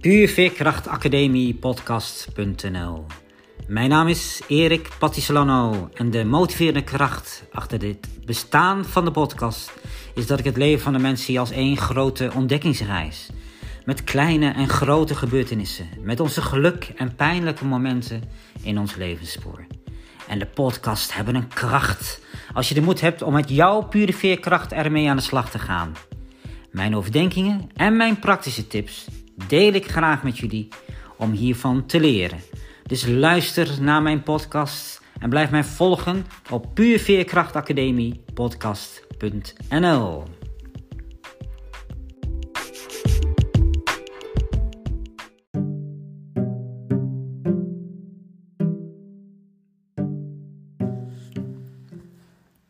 puurveerkrachtacademiepodcast.nl Mijn naam is Erik Patisolano en de motiverende kracht achter dit bestaan van de podcast is dat ik het leven van de mensen zie als één grote ontdekkingsreis. Met kleine en grote gebeurtenissen, met onze geluk en pijnlijke momenten in ons levensspoor. En de podcast hebben een kracht als je de moed hebt om met jouw pure veerkracht ermee aan de slag te gaan. Mijn overdenkingen en mijn praktische tips deel ik graag met jullie om hiervan te leren. Dus luister naar mijn podcast en blijf mij volgen op puurveerkrachtacademiepodcast.nl.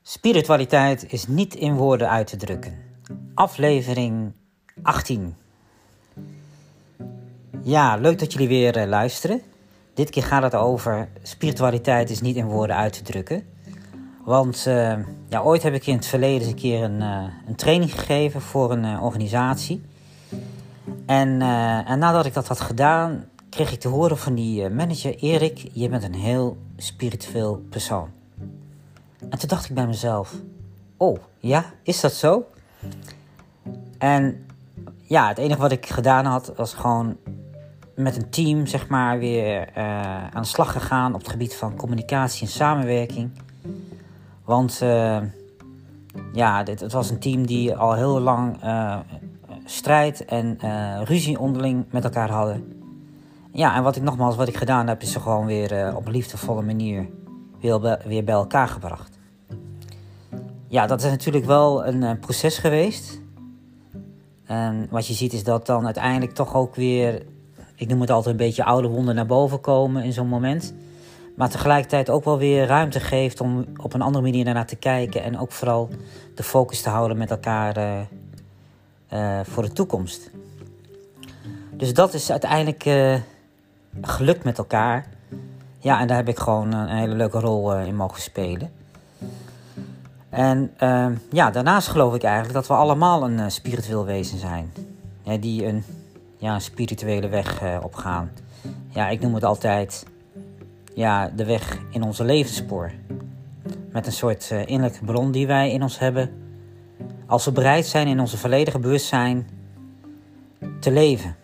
Spiritualiteit is niet in woorden uit te drukken. Aflevering 18. Ja, leuk dat jullie weer uh, luisteren. Dit keer gaat het over spiritualiteit is niet in woorden uit te drukken. Want uh, ja, ooit heb ik in het verleden eens een keer een, uh, een training gegeven voor een organisatie. En, en, nadat ik dat had gedaan, kreeg ik te horen van die manager: Erik, je bent een heel spiritueel persoon. En toen dacht ik bij mezelf: Oh, ja, is dat zo? En ja, het enige wat ik gedaan had was gewoon met een team zeg maar weer uh, aan de slag gegaan op het gebied van communicatie en samenwerking. Want uh, ja, dit, het was een team die al heel lang uh, strijd en ruzie onderling met elkaar hadden. Ja, en wat ik nogmaals, wat ik gedaan heb, is ze gewoon weer op een liefdevolle manier weer, weer bij elkaar gebracht. Ja, dat is natuurlijk wel een proces geweest. En wat je ziet is dat dan uiteindelijk toch ook weer ik noem het altijd een beetje oude wonden naar boven komen in zo'n moment. Maar tegelijkertijd ook wel weer ruimte geeft om op een andere manier naar te kijken. En ook vooral de focus te houden met elkaar uh, uh, voor de toekomst. Dus dat is uiteindelijk uh, gelukt met elkaar. Ja, en daar heb ik gewoon een hele leuke rol in mogen spelen. En ja, daarnaast geloof ik eigenlijk dat we allemaal een spiritueel wezen zijn. die een ja, een spirituele weg uh, opgaan. Ja, ik noem het altijd ja, de weg in onze levensspoor. Met een soort uh, innerlijke bron die wij in ons hebben. Als we bereid zijn in onze volledige bewustzijn te leven.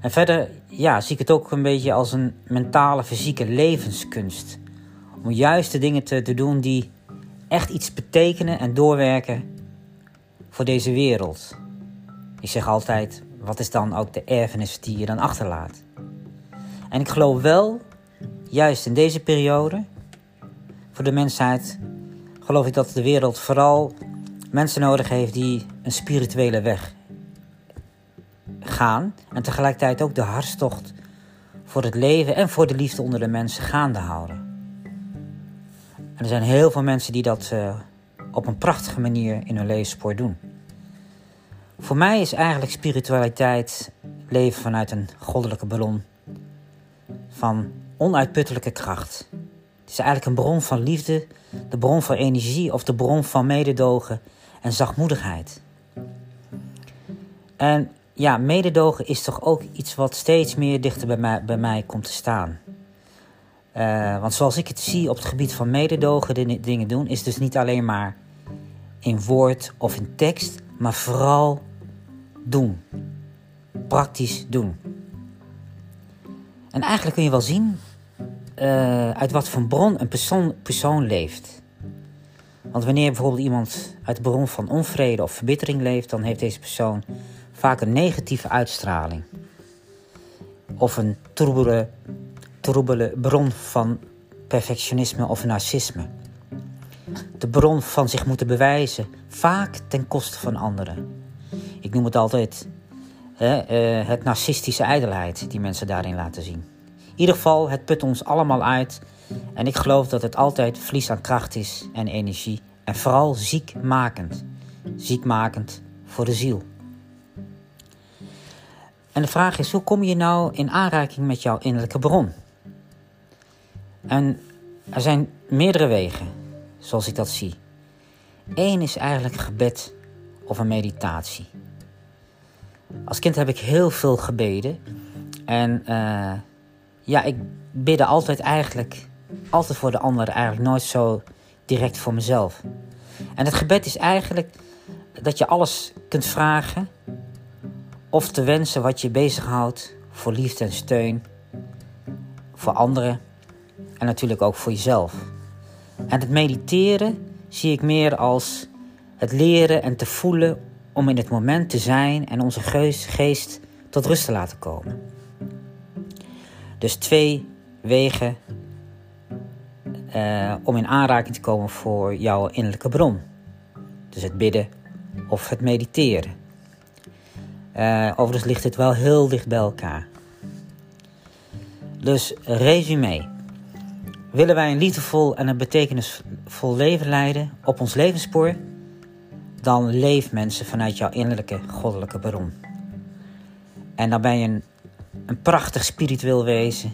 En verder ja, zie ik het ook een beetje als een mentale, fysieke levenskunst. Om juist de dingen te, te doen die echt iets betekenen en doorwerken voor deze wereld. Ik zeg altijd, wat is dan ook de erfenis die je dan achterlaat? En ik geloof wel, juist in deze periode, voor de mensheid, geloof ik dat de wereld vooral mensen nodig heeft die een spirituele weg gaan. En tegelijkertijd ook de hartstocht voor het leven en voor de liefde onder de mensen gaande houden. En er zijn heel veel mensen die dat uh, op een prachtige manier in hun levenspoor doen. Voor mij is eigenlijk spiritualiteit leven vanuit een goddelijke bron van onuitputtelijke kracht. Het is eigenlijk een bron van liefde, de bron van energie of de bron van mededogen en zachtmoedigheid. En ja, mededogen is toch ook iets wat steeds meer dichter bij mij, bij mij komt te staan. Uh, want zoals ik het zie op het gebied van mededogen, de dingen doen, is dus niet alleen maar in woord of in tekst, maar vooral doen. Praktisch doen. En eigenlijk kun je wel zien uh, uit wat voor bron een persoon, persoon leeft. Want wanneer bijvoorbeeld iemand uit de bron van onvrede of verbittering leeft, dan heeft deze persoon vaak een negatieve uitstraling. Of een troebele, troebele bron van perfectionisme of narcisme. De bron van zich moeten bewijzen, vaak ten koste van anderen. Ik noem het altijd hè, uh, het narcistische ijdelheid die mensen daarin laten zien. In ieder geval, het put ons allemaal uit. En ik geloof dat het altijd verlies aan kracht is en energie. En vooral ziekmakend. Ziekmakend voor de ziel. En de vraag is, hoe kom je nou in aanraking met jouw innerlijke bron? En er zijn meerdere wegen, zoals ik dat zie. Eén is eigenlijk gebed of een meditatie. Als kind heb ik heel veel gebeden. En uh, ja, ik bidde altijd eigenlijk, altijd voor de anderen, eigenlijk nooit zo direct voor mezelf. En het gebed is eigenlijk dat je alles kunt vragen of te wensen wat je bezighoudt voor liefde en steun, voor anderen en natuurlijk ook voor jezelf. En het mediteren zie ik meer als het leren en te voelen om in het moment te zijn en onze geest tot rust te laten komen. Dus twee wegen uh, om in aanraking te komen voor jouw innerlijke bron. Dus het bidden of het mediteren. Uh, overigens ligt het wel heel dicht bij elkaar. Dus resume. Willen wij een liefdevol en een betekenisvol leven leiden op ons levensspoor, dan leef mensen vanuit jouw innerlijke goddelijke bron. En dan ben je een, een prachtig spiritueel wezen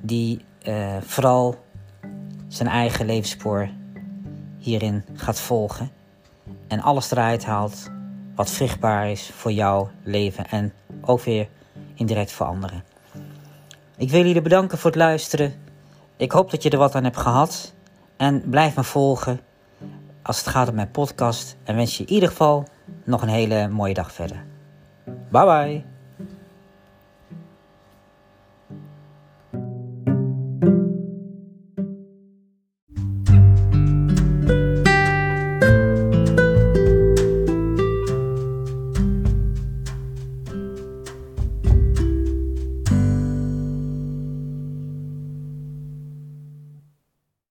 die uh, vooral zijn eigen levensspoor hierin gaat volgen en alles eruit haalt wat vruchtbaar is voor jouw leven en ook weer indirect voor anderen. Ik wil jullie bedanken voor het luisteren. Ik hoop dat je er wat aan hebt gehad. En blijf me volgen als het gaat om mijn podcast. En wens je in ieder geval nog een hele mooie dag verder. Bye bye.